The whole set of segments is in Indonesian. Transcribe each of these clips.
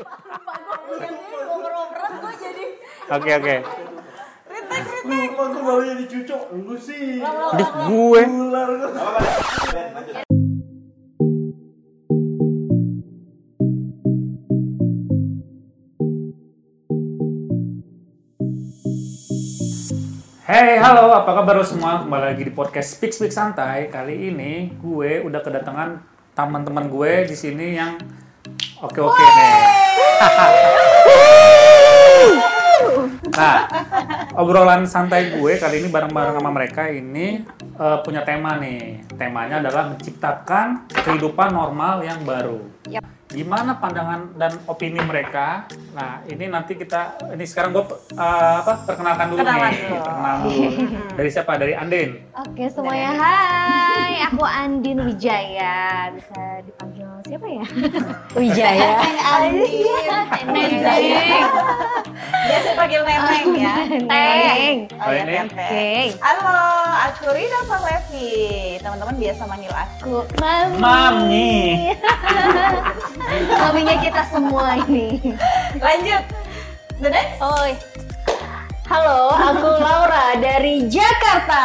Lupa gue gue ngobrol-ngobrol gue jadi Oke oke. Ritek ritek. Gue mau jadi cucok? Lu sih. Di gue. Ular. Hey, halo, apa kabar lo semua? Kembali lagi di podcast Speak Speak Santai. Kali ini gue udah kedatangan teman-teman gue di sini yang oke-oke nih. Nah, obrolan santai gue kali ini bareng-bareng sama mereka ini eh, punya tema nih. Temanya adalah menciptakan kehidupan normal yang baru. Gimana pandangan dan opini mereka? Nah, ini nanti kita ini sekarang gue eh, apa perkenalkan dulu Kenalan nih. dulu. Perkenalan dulu. Dari siapa? Dari Andin. Oke semuanya hai, aku Andin Wijaya Bisa dipanggil siapa ya? Wijaya Neneng. Biasa panggil neneng ya. Neng Oh, Oh, ya, Halo, aku Rina Palevi. Teman-teman biasa manggil aku. Mami Mami. Maminya kita semua ini Lanjut. The next. Oi Halo, aku Laura dari Jakarta.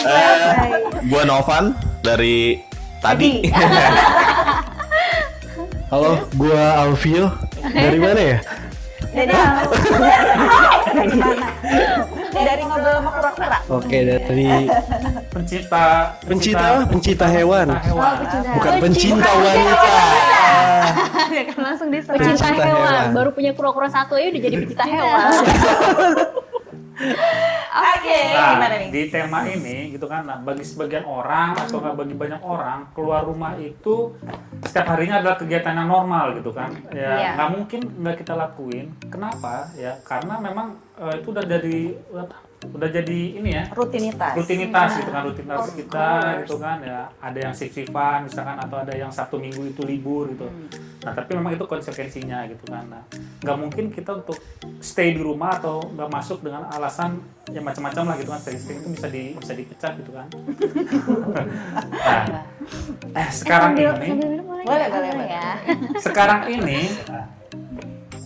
Eh, gua Novan dari tadi. Halo, gua Alfio. Dari mana ya? Dari? Dari ngobrol sama kura-kura. Oke, dari Pencipta pencipta pencipta hewan. hewan. Bukan pencinta wanita. Langsung diserang Pecinta hewan. hewan. Baru punya kura-kura satu aja udah jadi pecinta hewan. Oke, Nah, gimana nih? di tema ini gitu kan, nah, bagi sebagian orang atau nggak bagi banyak orang keluar rumah itu setiap harinya adalah kegiatan yang normal gitu kan, ya Iya. nggak mungkin nggak kita lakuin. Kenapa? Ya karena memang eh, itu udah dari udah jadi ini ya? Rutinitas. rutinitas gitu kan rutinitas kita gitu kan ya. Ada yang shift shiftan misalkan atau ada yang sabtu minggu itu libur gitu. Nah tapi memang itu konsekuensinya gitu kan. Nah nggak mungkin kita untuk stay di rumah atau nggak masuk dengan alasan ya macam-macam lah gitu kan. Sering-sering itu bisa di bisa dipecat gitu kan. Nah eh sekarang Sambil, ini sambil boleh Boleh, nggak? boleh, Boleh boleh. ya. sekarang ini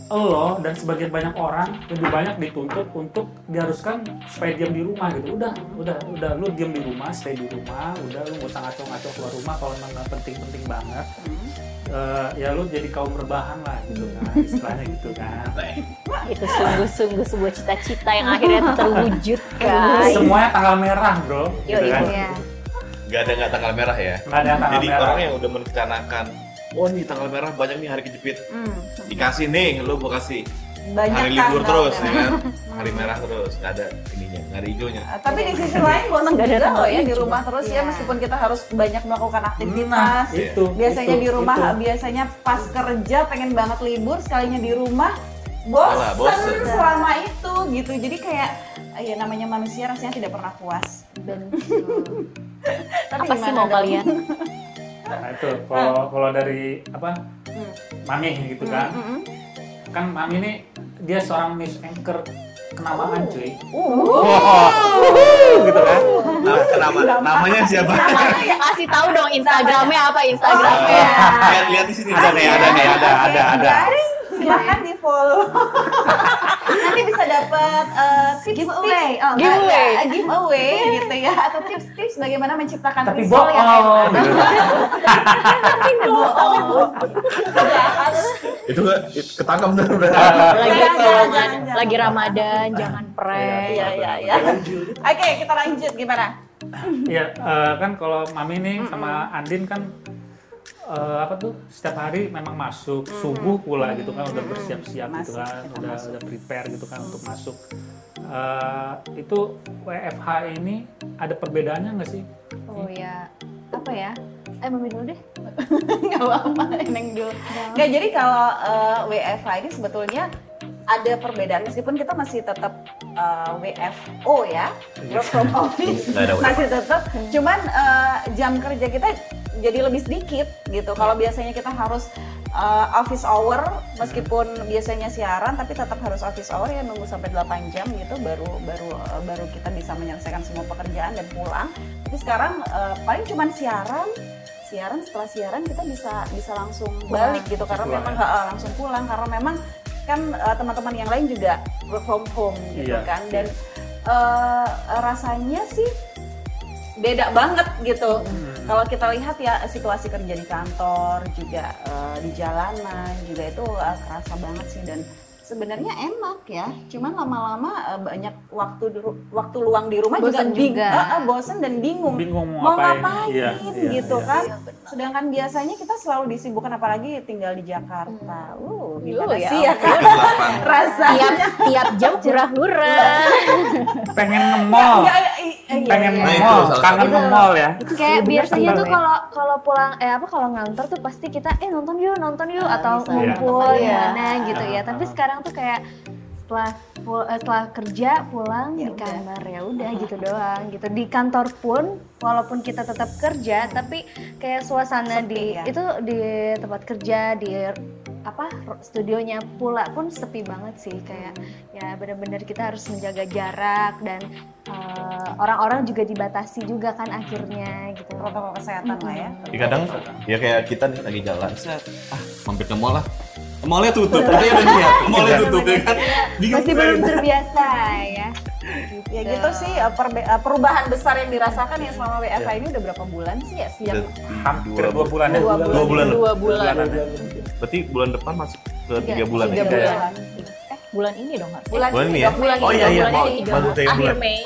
lo dan sebagian banyak orang lebih banyak dituntut untuk diharuskan supaya diam di rumah gitu. Udah udah udah. Lu diam di rumah stay di rumah udah. Lu nggak usah ngaco-ngaco keluar rumah kalau memang nggak penting-penting banget. Eh, ya lu jadi kaum rebahan lah gitu kan istilahnya gitu kan. Itu sungguh-sungguh sebuah cita-cita yang akhirnya terwujud, guys. semuanya tanggal merah bro. Yo, gitu kan. Iya. Gak ada nggak tanggal merah ya. nggak ada yang tanggal Jadi merah. orang yang udah merencanakan, oh nih tanggal merah banyak nih hari kejepit. Hmm, Dikasih nih, lu gua kasih banyak hari libur terus, ya kan? Hari merah terus, nggak ada ininya, nggak ada hijaunya. Uh, Tapi di sisi lain bosan nggak ada loh ya di rumah terus ya Iya. meskipun kita harus banyak melakukan nah aktivitas. itu biasanya itu, di rumah itu. biasanya pas kerja pengen banget libur sekalinya di rumah bosan bosen. selama itu gitu jadi kayak ya namanya manusia rasanya tidak pernah puas Tapi Apa sih mau kalian? nah itu kalau kalau dari apa Hmm. mami gitu kan Mm-mm. kan mami ini dia seorang news anchor kenamaan cuy Uh. gitu kan Nah, kenapa? Namanya siapa? Kasih tahu dong Instagramnya apa Instagramnya. Lihat lihat di sini ada nih ada nih ada ada ada silahkan di follow nanti bisa dapat uh, tips Giveaway. tips, Oh, giveaway. ya, giveaway gitu ya atau tips-tips bagaimana menciptakan tapi visual yang bohong enak. gitu. bohong Itu nggak ketangkap bener bener. Lagi Jangan, lagi Ramadan, jangan prank. Iya iya iya. Oke kita lanjut gimana? ya eh, kan kalau mami nih sama Andin kan eh, apa tuh? Setiap hari memang masuk. Subuh pula gitu kan udah bersiap-siap gitu kan udah masuk. udah prepare gitu kan untuk masuk. Eh, itu WFH ini ada perbedaannya nggak sih? Oh ya. Apa ya? Eh Mami dulu deh. Gak apa-apa, Neng dulu. Nggak, jadi kalau uh, WFH ini sebetulnya ada perbedaan. Meskipun kita masih tetap uh, WFO ya, work from office Nggak masih tetap. Cuman uh, jam kerja kita jadi lebih sedikit gitu. Kalau biasanya kita harus uh, office hour meskipun biasanya siaran tapi tetap harus office hour ya nunggu sampai 8 jam gitu baru baru uh, baru kita bisa menyelesaikan semua pekerjaan dan pulang. Tapi sekarang uh, paling cuman siaran siaran setelah siaran kita bisa bisa langsung balik gitu karena pulang memang eh, langsung pulang karena memang kan eh, teman-teman yang lain juga work from home gitu Iya. kan dan eh, rasanya sih beda banget gitu. Kalau kita lihat ya situasi kerja di kantor juga eh, di jalanan juga itu eh, kerasa banget sih dan sebenarnya enak ya. Cuman lama-lama eh, banyak waktu di waktu luang di rumah Bosan juga, bing- juga. eh, eh, bosan dan bingung. Bingung mau ngapain. ngapain Iya, iya, gitu iya. kan. Sedangkan biasanya kita selalu disibukkan apalagi tinggal di Jakarta. Uh, gimana Uh, ya sih ya kan? Rasanya tiap tiap jam hura-hura pengen i- iya, pengen iya. Itu nge-mall salah kangen satu. nge-mall ya kayak biasanya tuh kalau kalau pulang eh apa kalau ngantor tuh pasti kita eh nonton yuk nonton yuk atau ngumpul Iya. gimana gitu ya tapi ah. Sekarang tuh kayak setelah pul- eh, setelah kerja pulang Ya di udah. kamar ya udah gitu doang gitu di kantor pun walaupun kita tetap kerja tapi kayak suasana Sepi di ya. itu di tempat kerja di apa studionya pula pun sepi banget sih kayak ya benar-benar kita harus menjaga jarak dan eh, orang-orang juga dibatasi juga kan akhirnya gitu protokol kesehatan lah ya. Jadi kadang ya kayak kita nih lagi jalan, set, ah mampir ke mall lah. Mallnya tutup, tadi ada niat, mallnya tutup ya kan. Bingung masih belum gitu. terbiasa ya Ya gitu sih eh, eh, perubahan besar yang dirasakan ya selama WFH ini udah berapa bulan sih ya sejak Udah hampir dua, bulan ya Dua bulan. Dua bulan. dua bulan Bulanan ya. Berarti bulan depan masuk ke tiga bulan tiga ya? bulan eh bulan ini dong harusnya bulan, Bulan ini ini ya? Oh ini iya, iya. bulan ini Baru tiga akhir bulan. Mei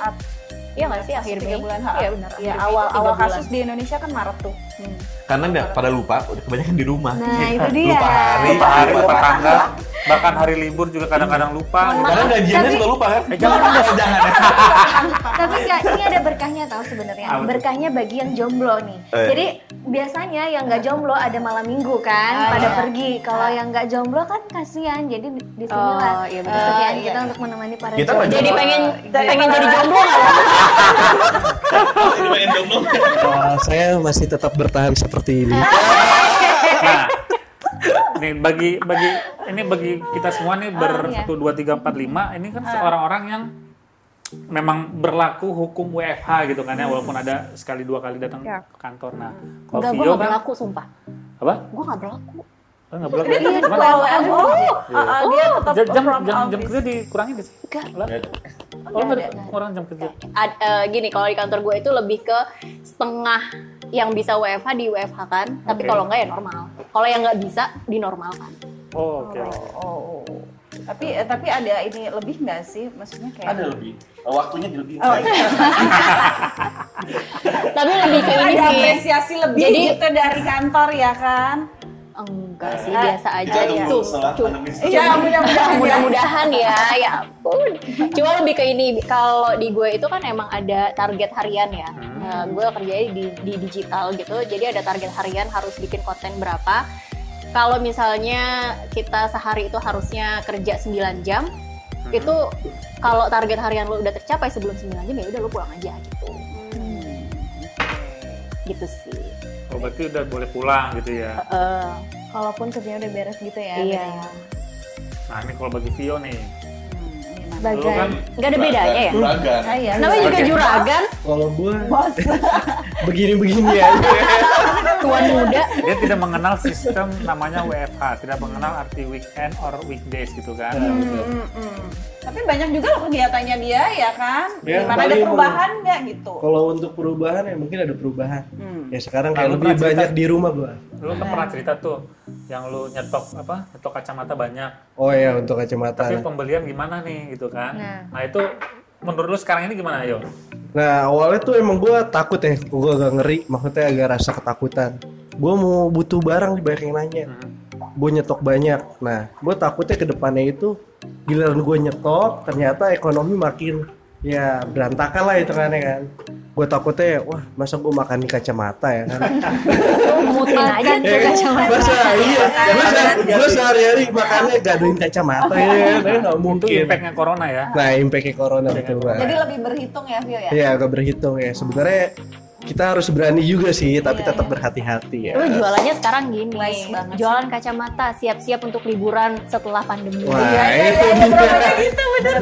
iya nggak sih akhir tiga Mei bulan iya benar ya akhir awal tiga awal kasus di Indonesia kan Maret tuh Hmm. Karena nggak pada lupa, udah kebanyakan di rumah. nah itu dia Lupa hari. lupa hari lupa tanggal bahkan hari libur juga kadang-kadang lupa. Karena gajiannya Tapi- suka lupa kan? Eh, jangan jangan ya. tapi nggak ini ada berkahnya tahu sebenarnya berkahnya bagi yang jomblo nih Eh. jadi biasanya yang nggak jomblo ada malam minggu kan Ah, pada iya. pergi kalau yang nggak jomblo kan kasihan jadi di, sinilah Oh, iya benar. kesedihan Ah, kita iya. untuk menemani para Kita jomblo nggak jadi pengen Dari pengen jadi jomblo nggak pengen jomblo. Uh, saya masih tetap bertahan seperti ini. Nah, nih bagi bagi ini bagi kita semua nih ber iya. satu dua tiga empat lima ini kan orang-orang yang memang berlaku hukum WFH gitu kan ya walaupun ada sekali dua kali datang Ya. ke kantor. Nah, kalau Enggak, gue Vio nggak kan berlaku sumpah apa? gue nggak berlaku Oh, nggak berlaku. Dia ya? tetap Cuman- WFH. Oh, ah, ah, dia tetap jam jam jam, jam kerja dikurangin nggak sih? Enggak. Oh, ada orang jam kerja. Ad- eh, gini kalau di kantor gue itu lebih ke setengah yang bisa WFH di WFH kan tapi Oke. kalau nggak ya normal kalau yang nggak bisa dinormalkan Oh, oke. Oh, oh. Tapi eh, tapi ada ini lebih nggak sih? Maksudnya kayak Ada lebih. Waktunya lebih. Oh, iya. tapi lebih ke ini ada sih apresiasi lebih Jadi- gitu dari kantor ya kan? Enggak sih biasa aja iya. itu Iya, mudah-mudahan. ya. mudah-mudahan ya ya ampun. Cuma lebih ke ini kalau di gue itu kan emang ada target harian ya. Nah, gue kerjanya di, di digital gitu jadi ada target harian harus bikin konten berapa. Kalau misalnya kita sehari itu harusnya kerja 9 jam itu kalau target harian lo udah tercapai sebelum 9 jam ya udah lo pulang aja gitu. Gitu sih Oh, berarti udah boleh pulang gitu ya. Eh, kalaupun kerjanya udah beres gitu ya iya Nah, ini kalau bagi Vio nih. Lu sebagai kan nggak ada bedanya ya Juragan. Ah, iya. namanya juga juragan Kalau gua Bos. begini-begini aja. tuan muda dia tidak mengenal sistem namanya WFH, tidak mengenal arti weekend or weekdays gitu kan. Mm, mm. Tapi banyak juga loh kegiatannya dia ya kan? Ya, Gimana ada perubahan nggak gitu? Kalau untuk perubahan ya mungkin ada perubahan. Hmm. Ya sekarang Nah, kayak lu lebih cerita- banyak di rumah gua. Lu kan pernah cerita tuh yang lu nyetok apa? Nyetok kacamata banyak. Oh ya untuk kacamata. Tapi pembelian gimana nih gitu kan. Nah. Nah, itu menurut lu sekarang ini gimana, Yo? Nah awalnya tuh emang gua takut ya, gua agak ngeri, maksudnya agak rasa ketakutan. Gua mau butuh barang banyak yang nanya, Hmm. gue nyetok banyak. Nah gue takutnya ke depannya itu giliran gue nyetok, ternyata ekonomi makin ya berantakan lah itu kan ya kan. Gue takutnya wah masa gue makan di kacamata ya kan. mutin aja tuh Ya kan? kacamata Masa iya, masa gue sehari-hari makannya gadoin kacamata ya kan, Ya, nggak mungkin. impactnya corona ya. Nah impactnya corona betul Jadi banget. lebih berhitung ya Vio ya? Iya agak berhitung ya. Sebenarnya kita harus berani juga sih, tapi tetap berhati-hati ya. Lu jualannya sekarang gini, banget jualan kacamata, siap-siap untuk liburan setelah pandemi. Wah, Iya, itu dia. gitu bener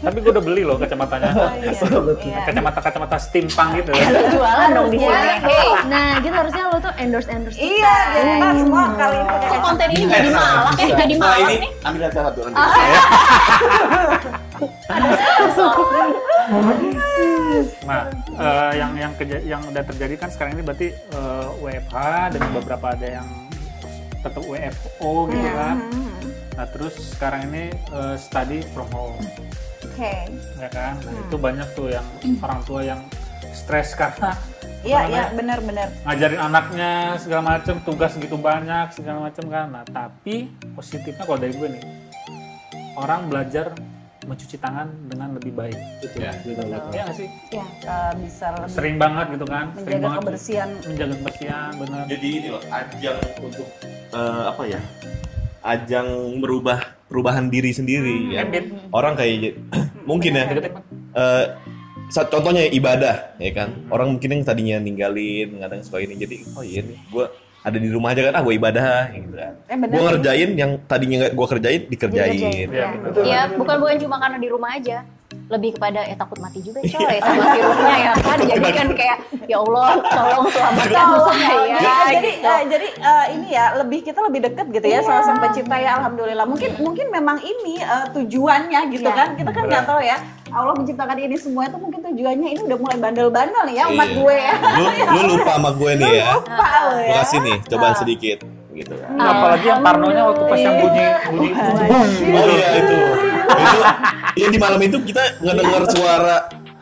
Tapi gue udah beli loh kacamatanya. Iya. Kacamata-kacamata steampunk gitu ya. Lu jualan dong di sini. Hey, Nah, gitu harusnya lo tuh endorse endorse Iya, biar kita semua kali ini konten ini jadi malak ya, jadi ini nih. ambil aja satu nanti. Nah, eh, yang yang keja- yang udah terjadi kan sekarang ini berarti eh, WFH dan beberapa ada yang tetap WFO gitu kan. Nah, terus sekarang ini eh, study from home, Oke. ya kan? Nah, itu banyak tuh yang orang tua yang stres karena Iya, iya, benar-benar. ngajarin anaknya segala macam tugas segitu banyak segala macam kan. Nah, tapi positifnya kalau dari gue nih, orang belajar mencuci tangan dengan lebih baik. Ya, betul. Iya nggak sih? Ya, eh, bisa lebih Sering banget gitu kan? Sering menjaga banget kebersihan. menjaga kebersihan benar. Jadi ini loh ajang untuk eh, apa ya? Ajang merubah perubahan diri sendiri ya. Habit. Orang kayak mungkin ya. eh, sa- contohnya ibadah ya kan. Orang mungkin yang tadinya ninggalin, kadang suka ini jadi oh iya nih gue ada di rumah aja kan ah gue ibadah gitu kan. Eh benar. Gue ngerjain yang tadinya nggak gue kerjain dikerjain. Dikerjain. Iya, benar. Iya, bukan bukan cuma karena di rumah aja. Lebih kepada ya takut mati juga coy sama virusnya ya kan. Jadi kan kayak ya Allah tolong selamatkan saya. Ya, jadi gitu. eh, jadi eh, ini ya lebih kita lebih deket gitu ya sama sang pencipta ya alhamdulillah mungkin mungkin memang ini eh, tujuannya gitu Iya. kan kita kan nggak tahu ya Allah menciptakan ini semua itu mungkin tujuannya ini udah mulai bandel-bandel nih ya umat Iya. gue ya Lu, lu lupa sama gue nih ya. lupa lo ya kasih nih, cobaan sedikit gitu kan. Apalagi yang parnonya waktu pas yang bunyi bunyi Oh iya itu. Itu iya di malam itu kita ngedengar suara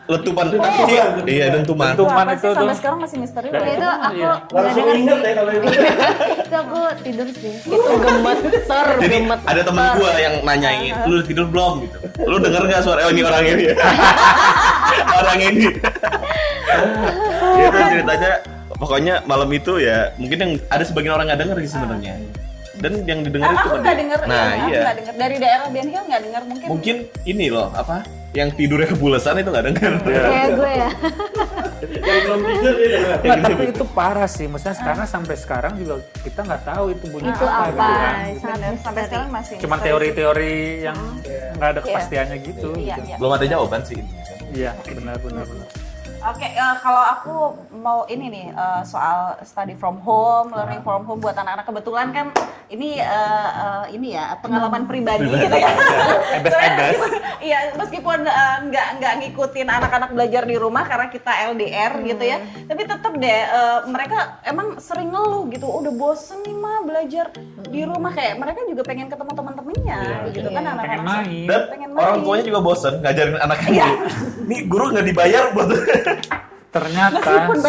letupan iya, iya dentuman. Dentuman Apa itu sampai tuh. sekarang masih misteri loh itu ya. aku Iya. nggak Langsung inget sih. ya kalau itu. itu aku tidur sih itu gemeter, Jadi ada temen gue yang nanyain, lu tidur belum gitu. Lu denger gak suara oh ini orang ini? orang ini. itu ceritanya pokoknya malam itu ya mungkin yang ada sebagian orang nggak denger sih sebenarnya. Dan yang didengar itu aku kan nggak dia. denger Nah ya, aku iya. nggak denger dari daerah Ben Hill nggak denger mungkin Mungkin ini loh apa? Yang tidurnya kebulesan itu nggak denger. kayak gue ya Yang belum tidur dia dengar. Nah, tapi itu parah sih. Maksudnya sekarang sampai sekarang juga kita nggak tahu itu bunyi itu apa, apa gitu kan. Bener, sampai sekarang masih Cuma misteri. teori-teori yang nggak ada Iya. kepastiannya gitu. Iya, gitu. iya. Belum ada jawaban sih. Iya, benar benar benar. Oke, eh, kalau aku mau ini nih eh, soal study from home, learning from home buat anak-anak kebetulan kan ini eh, eh, ini ya pengalaman pribadi gitu ya. Ebes-ebes. Iya, meskipun eh, nggak nggak ngikutin anak-anak belajar di rumah karena kita LDR gitu ya, tapi tetap deh eh, mereka emang sering ngeluh gitu, udah bosen nih mah belajar di rumah kayak mereka juga pengen ketemu teman-temannya Iya. gitu kan Pengen anak-anak. main. Dan Pengen orang main. tuanya juga bosen ngajarin anaknya Iya. Nih guru nggak dibayar buat Ternyata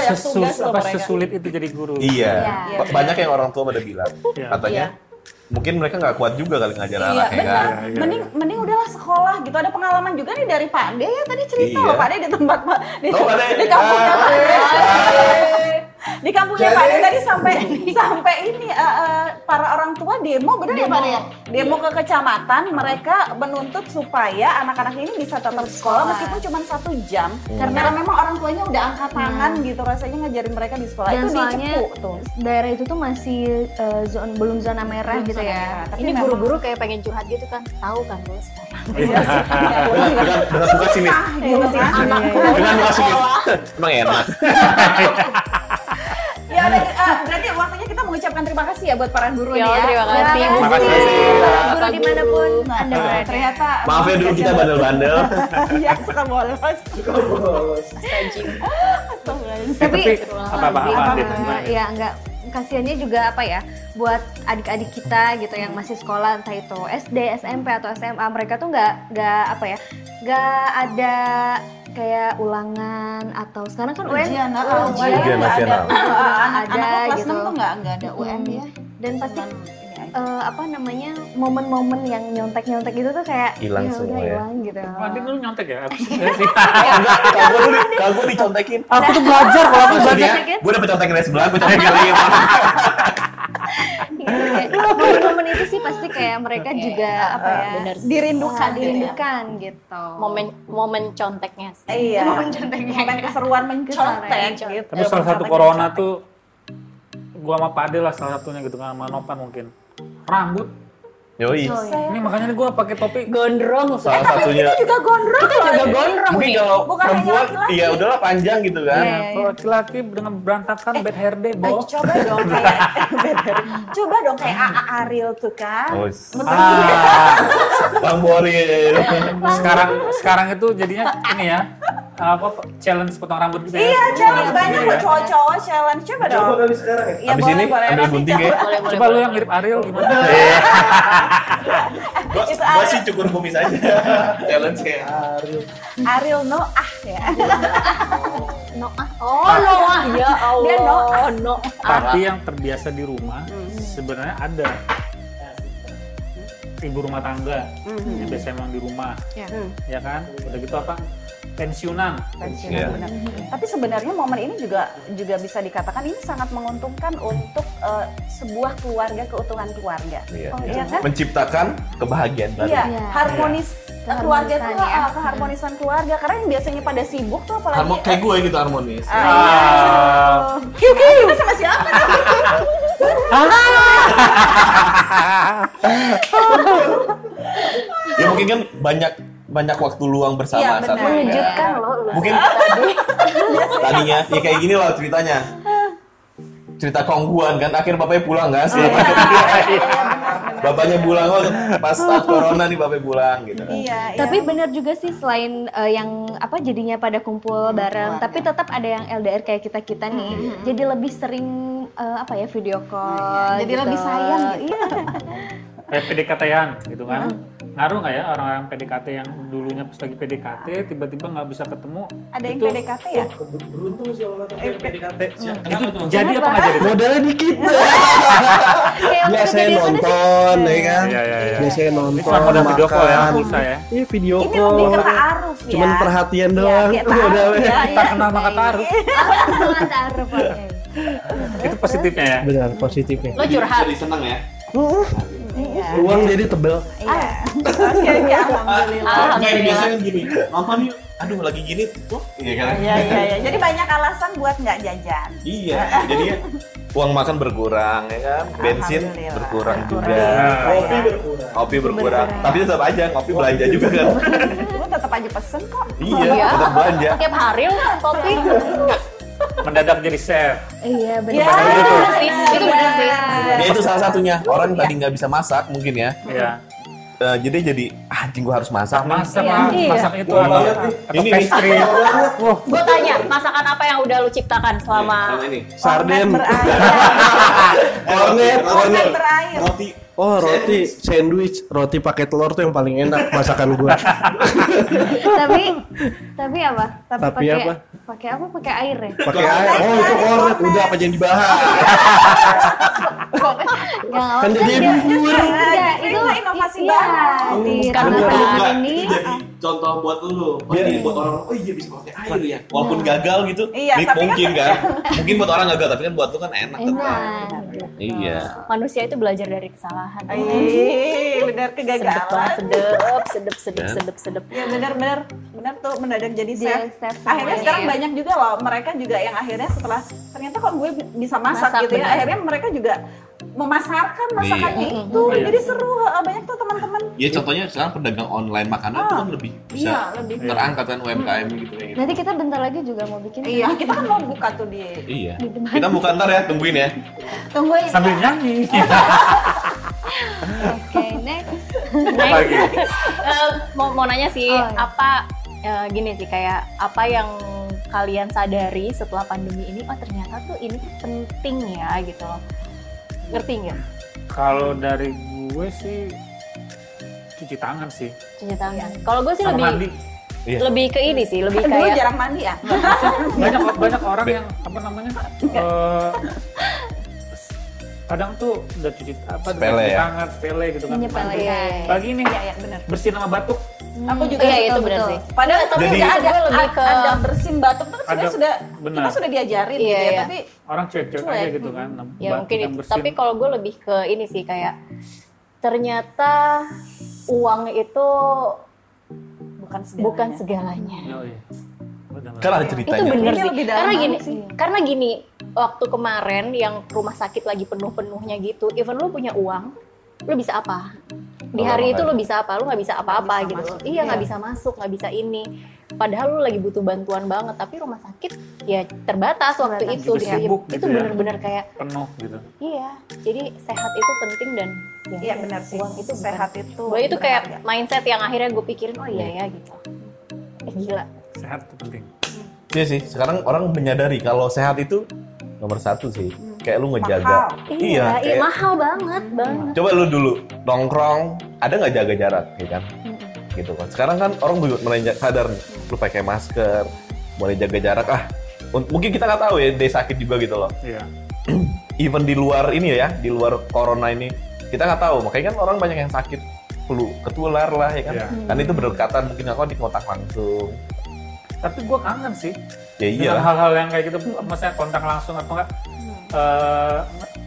sesus- apa, sesulit itu jadi guru. Iya. Iya. Ba- Banyak yang orang tua pada bilang Iya. katanya mungkin mereka nggak kuat juga kali ngajar Iya anaknya benar. kan. Iya, iya. Mending mending udahlah sekolah gitu. Ada pengalaman juga nih dari Pak De ya tadi cerita Iya. loh Pak De di tempat Pak di, Oh, di kampungnya Ah. Pak De. Di kampungnya Pak De tadi sampai sampai ini eh, eh, para orang tua demo benar ya Pak De ya? Demo ke kecamatan mereka menuntut supaya anak-anak ini bisa tetap sekolah meskipun cuma satu jam karena memang orang tuanya udah angkat tangan gitu rasanya ngajarin mereka di sekolah dan itu di soalnya Cepu tuh. daerah itu tuh masih eh, zon belum zona merah Belum gitu zona ya merah. Tapi Ini guru-guru kayak pengen curhat gitu kan. Tahu kan lu sekarang. Dengan suka sini. gitu kan. Dengan suka sini. Emang enak. Ya udah, eh, berarti waktunya kita mengucapkan terima kasih ya buat para guru Ya, nih ya. terima kasih, Terima Bu Terima kasih. Guru. guru di mana pun anda berada ternyata Maaf ya dulu kita bandel-bandel. Iya, suka bolos. Bolos. Astagfirullahaladzim. Tapi apa apa apa Apa, Dit? apa? ya enggak kasihannya juga apa ya buat adik-adik kita gitu yang masih sekolah entah itu SD, SMP atau SMA mereka tuh nggak nggak apa ya nggak ada kayak ulangan atau sekarang kan UN Ujian, ah, ujian Ujian nggak ada. nasional. Ah, ah, Anak Ada anak kelas gitu. 6 tuh nggak nggak ada UN ya. dan pasti eh, apa namanya momen-momen yang nyontek-nyontek gitu tuh kayak Hilang ya semua udah ya. hilang gitu Adit dulu nyontek ya? Enggak, kalau gue kalau gue dicontekin. Aku tuh belajar kalau aku belajar. Gue dapet contekin dari sebelah, gue contekin lagi. Kayak momen-momen itu sih pasti kayak mereka juga apa ya bener sih. Dirindukan ah, gitu ya. dirindukan gitu momen momen conteknya sih. Iya. Momen keseruan mencontek Keseruan. gitu. Tapi salah satu corona mencontek. tuh gua sama Pade lah salah satunya gitu kan sama Nopan mungkin. Rambut. Yoi. Ini makanya gua pakai topi. Gondrong. Salah satunya. juga gondrong Kita juga gondrong Mungkin nih. kalau Bukan perempuan, iya udahlah panjang gitu kan. Nah, kalau laki-laki dengan berantakan bad hair day, Eh, Bo. coba dong kayak coba dong kayak AA Ariel tuh kan. Oh, Ah, Bang Bori. sekarang sekarang itu jadinya ini ya. Apa challenge potong rambut gitu ya. Iya, challenge Potong banyak kok ya. cowok-cowok challenge. Coba dong. Coba dari sekarang ya. Iya, Abis boleh, ini boleh. ambil gunting ya. coba. Lu yang mirip Ariel gimana? Gua, Ariel. sih cukur kumis aja. Challenge kayak. Ariel Noah ya. Noah. Oh, Noah. Ya Allah. Dia Noah. Noah. Tapi yang terbiasa di rumah sebenarnya ada ibu rumah tangga yang biasa emang di rumah, ya kan? Udah gitu apa? Pensiunan. Pensiunan, Iya. benar. Tapi sebenarnya momen ini juga juga bisa dikatakan ini sangat menguntungkan untuk eh, sebuah keluarga keutuhan keluarga. Iya. Oh, iya kan? Menciptakan kebahagiaan baru. Iya, Iya. harmonis keluarga itu Keharmonisan ya. ah, keharmonisan keluarga karena yang biasanya pada sibuk tuh apalagi Harmo kayak gue gitu harmonis. Ah, iya. Kiu kiu Kita sama siapa? Ya mungkin kan banyak banyak waktu luang bersama Iya, saat benar. mengejutkan loh. Mungkin tadinya ya kayak gini loh ceritanya. Cerita kongguan kan, akhir bapaknya pulang kan setelah Iya, pandemi. Bapaknya pulang oh, pas saat corona nih bapaknya pulang gitu kan. Iya, iya. Tapi benar juga sih selain eh, yang apa jadinya pada kumpul bareng, keluarga. tapi tetap ada yang LDR kayak kita kita nih. Jadi lebih sering eh, apa ya video call. Jadi gitu. lebih sayang gitu. Iya. Kayak PDKT-an gitu kan. Ngaruh nggak ya orang-orang PDKT yang dulunya pas lagi PDKT tiba-tiba nggak bisa ketemu? ada yang itu, PDKT ya? Beruntung sih kalau kata PDKT. Itu jadi apa nggak jadi? Modalnya dikit. Biasanya nonton, ya kan? Iya, iya, iya. Biasanya Ini nonton, modal video call ya, makan. pulsa ya. Iya video Ini call. lebih ke ta'aruf ya. Cuman perhatian doang. Modalnya. ya. Tak kenal maka pakai. Itu positifnya ya. Benar, positifnya. Lo curhat. Jadi senang ya. Iya. Uang jadi tebel. Iya. Oke, oke, alhamdulillah. Kayak biasanya gini, nonton yuk. Aduh lagi gini tuh. Iya kan? Iya, iya, iya. Jadi banyak alasan buat nggak jajan. Iya, jadi uang makan berkurang ya kan, bensin Alhamdulillah. berkurang juga, Nah, Kopi berkurang. kopi berkurang. Tapi tetap aja ngopi belanja juga kan. Tetap aja pesen kok. iya, tetap belanja. Tiap hari lo kopi. Mendadak jadi chef. Iya benar. Iya. Itu. Itu bener sih. Ya itu salah satunya. Orang tadi nggak bisa masak mungkin ya. Iya. Eh, jadi jadi ah, anjing gua harus masak. nih. Masak Iya. Iya. masak itu Wah, atau, Ini pastry. Gue tanya, masakan apa yang udah lu ciptakan selama Sama ini. Sarden. Kornet, Kornet. Roti. Oh roti sandwich, roti pakai telur tuh yang paling enak masakan gua. tapi tapi apa? Tapi pakai, apa? Pakai apa? Pakai air ya? Pakai air. Oh itu kornet, udah apa yang dibahas? Kan jadi bubur. Enggak, Itu itu inovasi iya, baru. di Bukan, ramadan bukan. ini contoh buat lu. Biar buat orang, oh iya bisa pakai air ya. Walaupun gagal gitu, Iya, nih, tapi kan- mungkin kan. Mungkin buat orang gagal, tapi kan buat lu kan enak tetap. enak. Iya. manusia itu belajar dari kesalahan. Ih, benar kegagalan. sedep, sedep, sedep, sedep, sedep. Ya benar benar benar tuh mendadak jadi Dia chef. chef Akhirnya sekarang ya. banyak juga loh mereka juga yang akhirnya setelah ternyata kok gue bisa masak, Masak, gitu ya. Akhirnya mereka juga memasarkan masakannya Iya. itu. Iya. Jadi seru eh, banyak tuh teman-teman. Ya contohnya sekarang pedagang online makanan itu kan lebih bisa Iya, lebih. terangkat kan UMKM gitu kayak gitu. Nanti kita bentar lagi juga mau bikin. Iya, kita kan mau buka tuh di Iya. Di depan. Kita bukan ntar ya, tungguin ya. tungguin. sambil nyanyi. Oke, next. Next. Lagi. Eh, mau, mau nanya sih, Oh, iya. apa eh, gini sih kayak apa yang kalian sadari setelah pandemi ini? Oh ternyata tuh ini penting ya gitu loh. Ngerti nggak? Kalau dari gue sih cuci tangan sih. Cuci tangan. Kalau gue sih Sama lebih mandi. Iya. lebih ke ini sih, lebih kayak jarang mandi ya. Banyak banyak orang yang apa namanya? eh, kadang tuh udah cuci apa udah Sepele cuci ya? tangan sepele gitu kan. Menyepelekan. Mandi. Pagi ini Iya, iya, benar. bersihin sama batuk Aku juga Iya, betul, itu benar betul. sih. Padahal tapi Jadi- nggak ada Gue lebih ke- ada bersin batuk itu kan Ada- sudah benar. kita sudah diajarin Iya, gitu ya, iya. tapi Orang cuek-cuek Cuek. aja gitu kan. ya batuk mungkin yang itu bersin. tapi kalau gue lebih ke ini sih kayak ternyata uang itu bukan segalanya. bukan segalanya Oh, iya. Benar. Kan ada itu ceritanya. bener sih lebih dalam karena gini sih. karena gini waktu kemarin yang rumah sakit lagi penuh-penuhnya gitu even lu punya uang lu bisa apa di Oh, hari itu lu bisa apa lu nggak bisa apa-apa gitu masuk, iya nggak iya. bisa masuk nggak bisa ini padahal lu lagi butuh bantuan banget tapi rumah sakit ya terbatas waktu Terbatas. itu Juga dia sibuk itu gitu ya. bener-bener kayak penuh gitu. iya jadi sehat itu penting dan ya, Iya benar sih. uang itu bukan- sehat itu. gue itu kayak berharga. mindset yang akhirnya gue pikirin oh iya ya gitu eh, gila Sehat itu penting. Iya sih, sekarang orang menyadari kalau sehat itu nomor satu sih. Kayak lu ngejaga. Mahal. iya iya kayak- mahal banget banget Coba lu dulu nongkrong, ada nggak jaga jarak, ya kan? Gitu kan. Sekarang kan orang mulai sadar nih, lu pakai masker, mulai jaga jarak. Ah, un- mungkin kita nggak tahu ya, dia sakit juga gitu loh. Iya. Even di luar ini ya, di luar corona ini, kita nggak tahu. Makanya kan orang banyak yang sakit flu, ketular lah ya kan. Iya. Kan itu berdekatan, mungkin aku di kontak langsung. Tapi gue kangen sih. Ya iya. Dengan hal-hal yang kayak gitu, maksudnya kontak langsung atau enggak eh,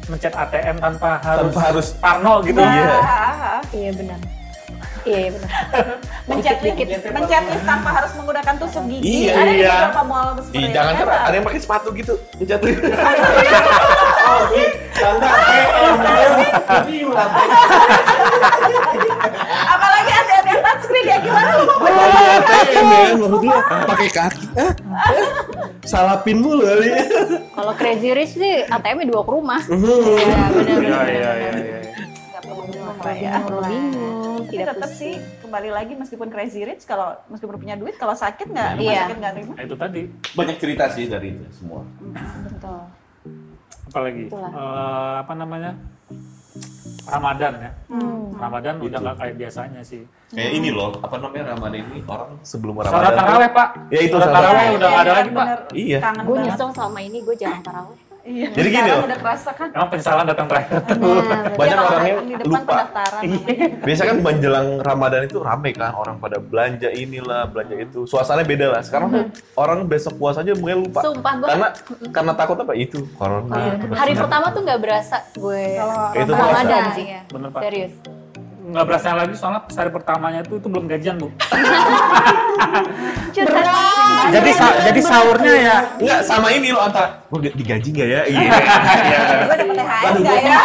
mencet ATM tanpa harus Tanpa harus parno gitu. Iya. Ah, iya benar iya iya benar mencet Dikit-dikit. mencet lift tanpa harus menggunakan tusuk gigi. Iya. Ada Iya. beberapa mall seperti Ih, itu. jangan kan ada yang pakai sepatu gitu, jatuh. Apalagi ada ya gimana lu mau ATM ya, maksudnya pakai kaki. Ah, salapin mulu kali. kalau crazy rich sih ATM-nya dua ke rumah Iya, iya benar Iya, iya, iya, iya. Perlu bingung ya. perlu bingung Tapi tidak tetap sih kembali lagi meskipun crazy rich kalau meskipun punya duit kalau sakit nggak rumah Iya. sakit nggak terima. Nah, itu tadi. Banyak cerita sih dari itu semua. betul Apalagi eh, apa namanya? Ramadan ya. Hmm. Ramadan udah Itu. nggak kayak biasanya sih. Kayak ini loh, apa namanya Ramadan ini orang sebelum Ramadan. tuh- taraweh pak. Ya, itu sholat taraweh udah nggak ada lagi pak. Iya. Gue nyesel selama ini gue jarang taraweh Iya. Jadi gini loh. udah kerasa kan. Emang penyesalan datang terakhir. nah Banyak Iya, orang yang di depan lupa. pendaftaran. Biasa kan menjelang Ramadan itu rame kan orang pada belanja inilah, belanja itu. Suasananya beda lah. Sekarang tuh orang besok puasa aja mungkin lupa. sumpah gue Karena karena takut apa itu corona. Iya. hari pertama tuh nggak berasa gue Kalau Itu Ramadan sih Iya. Bener pak. serius Nggak berasa lagi soalnya pas hari pertamanya itu itu belum gajian bu. berat jadi sa- jadi sahurnya ya. Enggak sama ini loh Anta. Gue digaji nggak ya? Iya. gue dapet THR Aduh, nggak gua- ya?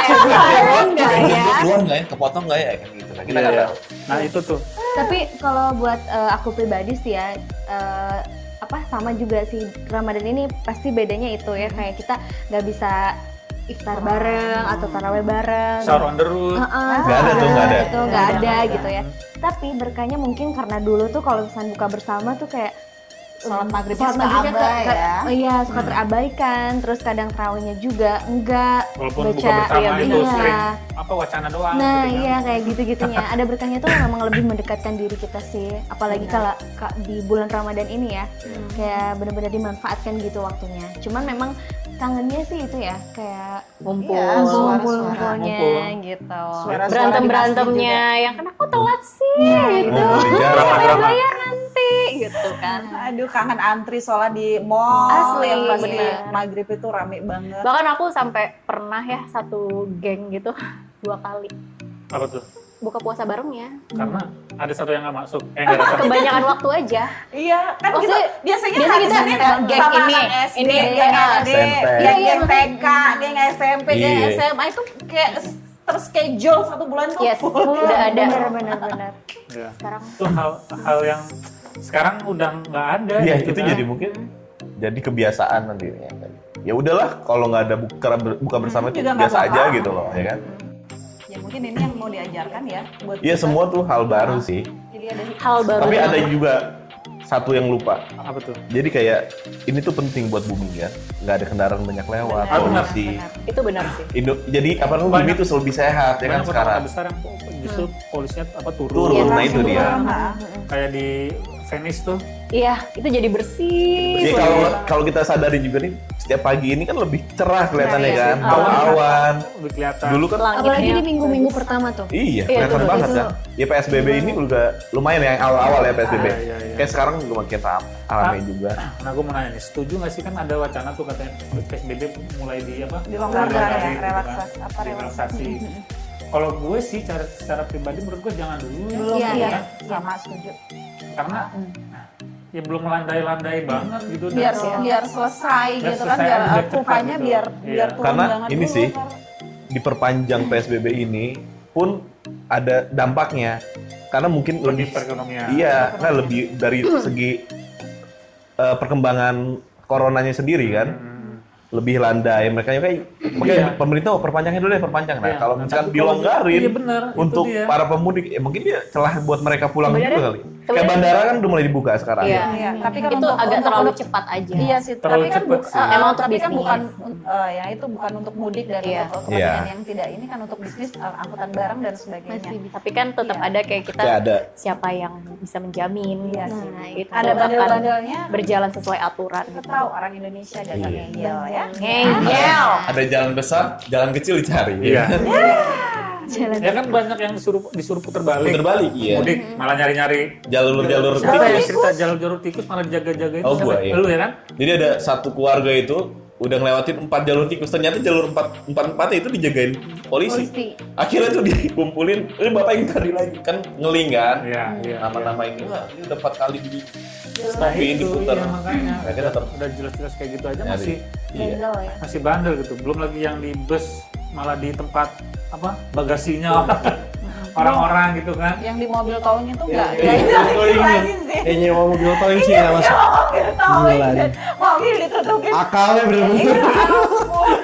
ya keluar nggak ya? Kepotong nggak ya? Kayak gitu. Nah, kita nggak Iya. tahu. Nah itu tuh. Tapi kalau buat eh, aku pribadi sih ya eh, apa sama juga sih Ramadan ini pasti bedanya itu ya kayak kita nggak bisa iftar bareng atau taraweh bareng. Sahur on the road. Heeh, Nggak ada tuh, nggak ada. Itu nggak ada gitu ya. Tapi berkahnya mungkin karena dulu tuh kalau misalnya buka bersama tuh kayak Sholat maghribnya sholat suka maghribnya abai ke- ke- ya. oh iya suka terabaikan. Terus kadang terawihnya juga enggak. Walaupun buka baca bersama iya, itu iya. sering apa wacana doang. Nah gitu kan. iya kayak gitu-gitunya. Ada berkahnya tuh memang lebih mendekatkan diri kita sih. Apalagi kalau ka- di bulan Ramadan ini ya, kayak benar-benar dimanfaatkan gitu waktunya. Cuman memang kangennya sih itu ya, kayak ngumpul Iya, ngumpul-ngumpulnya Ngumpul. gitu. Suara-suara berantem berantemnya yang kan aku telat sih gitu Ngumpul di jalan. Drama-drama. bayar nanti gitu kan Aduh kangen antri sholat di mall Asli, yang pasti bener. maghrib itu rame banget. bahkan aku sampai pernah ya satu geng gitu dua kali Apa tuh? Buka puasa bareng ya Karena ada satu yang nggak masuk. Eh datang. kebanyakan waktu aja Iya, kan Maksudnya, kita biasanya biasa kita kayak geng sama ini, anak SD, ini, geng ah, SD, SMP. geng Iya, iya, geng TK, geng SMP, geng Iya. SMA itu kayak terschedule satu bulan tuh. yes udah ada Bener-bener bener. Ya. sekarang Itu hal hal yang sekarang udah nggak ada. Iya, gitu itu kan. jadi mungkin jadi kebiasaan nanti ya. kan. Ya udahlah, kalau nggak ada buka buka bersama itu Juga nggak biasa aja gitu loh, ya kan? Ya mungkin ini yang mau diajarkan ya buat Iya semua tuh hal baru sih. Jadi ada hal baru Tapi ada juga satu yang lupa. Apa tuh? Jadi kayak ini tuh penting buat bumi ya. Nggak ada kendaraan banyak lewat, Benar, benar, polusi. itu benar sih Indo- jadi apa namanya bumi itu lebih sehat ya kan Banyak sekarang. besar yang justru polisinya apa turun. Turun, nah itu dia. Nah, Kayak di Venice tuh. Iya, itu jadi bersih. Jadi kalau kalau kita sadari juga nih, setiap pagi ini kan lebih cerah kelihatannya Nah, iya kan, sih. awan-awan. Lebih kelihatan. Dulu kan Apalagi Langitnya di minggu-minggu pertama tuh. Iya, Iya, kelihatan betul, banget itu. kan. Ya PSBB ini juga lumayan ya awal-awal ya PSBB. Ah, iya, iya. Kayak sekarang juga makin ram, ramai juga. Nah, gue mau nanya nih, setuju nggak sih kan ada wacana tuh katanya PSBB mulai di apa? Dilonggarkan ya, relaksasi, apa, Relaksasi. Kalau gue sih cara secara pribadi menurut gue jangan dulu ya. Iya, iya, kan? sama setuju Karena ya belum melandai-landai banget gitu. dan- biar biar selesai Biar gitu kan selesai, biar biar uh, kurvanya gitu. biar Iya. biar turun Karena banget ini dulu, sih, kan. Diperpanjang PSBB ini pun ada dampaknya. Karena mungkin Lebih lebih perekonomian. Iya, nah lebih dari segi eh, perkembangan coronanya sendiri kan. Hmm. Lebih landai, mereka kayak makanya Iya. pemerintah oh, perpanjangnya dulu deh perpanjang. Nah, Iya. kalau Nah, misalkan dilonggarin iya benar, itu untuk para pemudik, ya mungkin dia celah buat mereka pulang Sebenarnya- juga kali. Kayak sebenarnya- bandara kan udah mulai dibuka sekarang. Iya. Iya, tapi kan itu untuk, agak untuk- terlalu untuk- cepat aja. Iya sih, Terlalu tapi kan cepet bu- sih. eh, Emang untuk tapi kan bisnis. bukan eh, ya itu bukan untuk mudik dan Iya. untuk kepentingan Iya. yang tidak ini kan untuk bisnis eh, angkutan barang dan sebagainya. Masih. Tapi kan tetap Iya. ada kayak kita Kayak ada. siapa yang bisa menjamin Iya sih. Nah, itu Ada bandel-bandelnya berjalan sesuai aturan kita gitu. tahu orang Indonesia dan Iya. ngeyel ya. Ngeyel. Ada jalan besar, jalan kecil dicari. Iya. Jalan. Ya kan banyak yang disuruh disuruh puter balik. Puter balik, iya. Mudik malah nyari-nyari Jalur-jalur Siapa yang tikus. cerita jalur-jalur tikus malah jaga-jaga itu Oh, gua, iya. Lu ya kan? Jadi ada satu keluarga itu udah ngelewatin empat jalur tikus. Ternyata jalur empat empat empatnya itu dijagain polisi. Polisi. Akhirnya tuh dikumpulin. Ini bapak yang tadi lagi kan ngeling kan. Iya, iya. Nama-nama ini wah ini udah empat kali di Nah, stopin itu diputar. iya, makanya. Mereka tetap udah jelas-jelas kayak gitu aja nyari. masih Iya. Bandel ya. masih bandel gitu. Belum lagi yang di bus malah di tempat apa bagasinya orang-orang gitu kan. Yang di mobil towing itu enggak lagi sih. Eh nyewa mobil towing sih nggak masuk. Mobil towing mobil ditutupin. Akalnya bener-bener.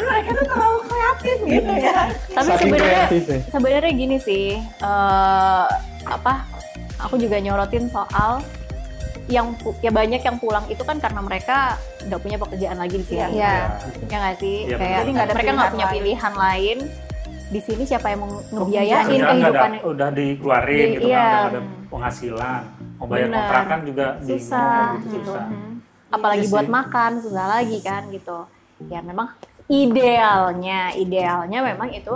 mereka tuh terlalu kreatif gitu ya. Tapi sebenarnya ya. sebenarnya gini sih eh, apa aku juga nyorotin soal yang ya banyak yang pulang itu kan karena mereka nggak punya pekerjaan lagi di sini. Iya. Ya nggak sih? Iya, Kayak Jadi nggak ada mereka nggak pilihan punya lain. pilihan lain. Di sini siapa yang mau ngebiayain Kerjaan nggak ada, kehidupannya? udah dikeluarin Di- gitu iya. kan, udah ada penghasilan. Mau bayar Benar. kontrakan juga Susah, bingung gitu, gitu. susah. Apalagi Iya buat sih. makan susah lagi kan gitu. Ya memang idealnya, idealnya memang itu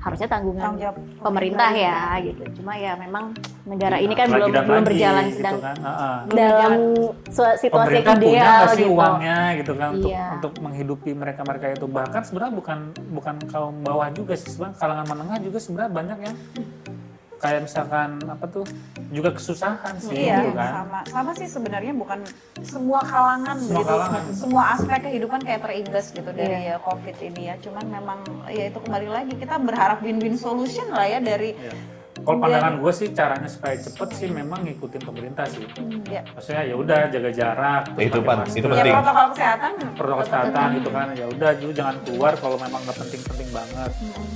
harusnya tanggungan Tanggung jawab pemerintah ya gitu. Cuma ya memang negara ini kan Lagi belum dan belum lagi, berjalan gitu sedang kan. Heeh. dalam su- situasi punya ideal sih gitu. uangnya gitu kan untuk Iya. untuk menghidupi mereka mereka itu bahkan sebenarnya bukan bukan kaum bawah juga sih sebenarnya kalangan menengah juga sebenarnya banyak yang kayak misalkan apa tuh juga kesusahan sih Iya, gitu kan sama. Sama sih sebenarnya bukan semua kalangan Semua gitu. kalangan. Semua aspek kehidupan kayak terimbas gitu dari Iya. ya Covid ini ya. Cuman memang ya itu kembali lagi kita berharap win-win solution lah ya dari Iya. kalau pandangan gue sih caranya supaya cepet sih memang ngikutin pemerintah sih ya, maksudnya ya udah jaga jarak terus Itu pan- itu ya penting. protokol kesehatan protokol kesehatan gitu kan ya udah dulu jangan keluar kalau memang nggak penting-penting banget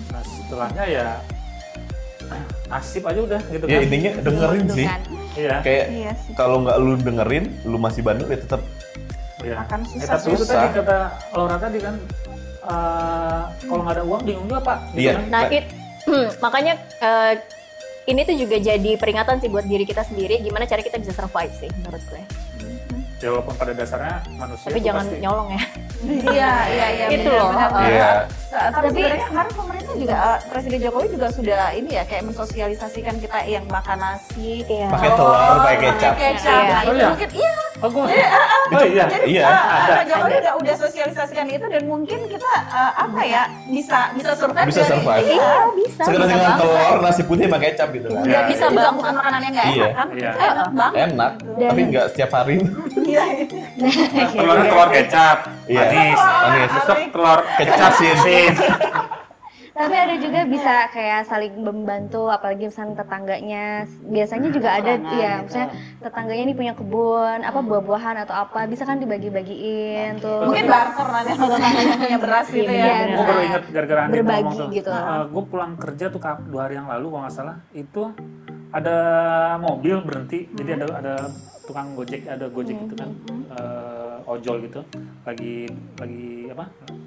nah setelahnya ya nasib aja udah gitu Ya kan intinya dengerin sih. Kan. iya Kayak Iya kalau nggak lu dengerin, lu masih bandel ya tetap Iya. Akan Eh, susah tapi itu susah. tadi kata Laura tadi kan eh, kalau nggak ada uang bingung juga pak. Gitu Iya. kan? Nah, it, makanya eh, ini tuh juga jadi peringatan sih buat diri kita sendiri gimana cara kita bisa survive sih menurut gue. Ya walaupun pada dasarnya manusia Tapi jangan pasti nyolong ya. Iya, iya, iya. Itu loh, uh. Iya. Tapi sebenarnya kemarin pemerintah juga eh, Presiden Jokowi juga sudah ini ya kayak mensosialisasikan kita yang makan nasi Iya. pakai telur, pakai kecap. kecap. Iya. Nah, Oh, itu iya? mungkin iya. Oh, gua, oh iya. Jadi Iya, eh, ada, Pak Jokowi udah udah sosialisasikan itu dan mungkin kita eh, apa ya bisa bisa survive Bisa dari- survive. Iya, bisa. Sekedar bisa dengan telur, nasi putih pakai kecap gitu kan. Iya, bisa iya. banget bukan makanan yang nggak Iya. enak kan? Iya. Itu enak banget. Enak, tapi nggak setiap hari. Iya. Telurnya telur kecap, Iya. manis. Manis. Besok telur kecap sin. Tapi ada juga bisa kayak saling membantu, apalagi misalnya tetangganya. Biasanya juga ada, ya, gitu. misalnya tetangganya ini punya kebun, apa buah-buahan atau apa, bisa kan dibagi-bagiin tuh. Mungkin barter nanti sama tetangganya punya beras gitu Iya, ya. Gue baru inget gara-gara Andi Berbagi tuh. gitu. gue pulang kerja tuh dua hari yang lalu kalau nggak salah itu ada mobil berhenti jadi ada ada tukang gojek ada gojek gitu kan eh, ojol gitu lagi lagi apa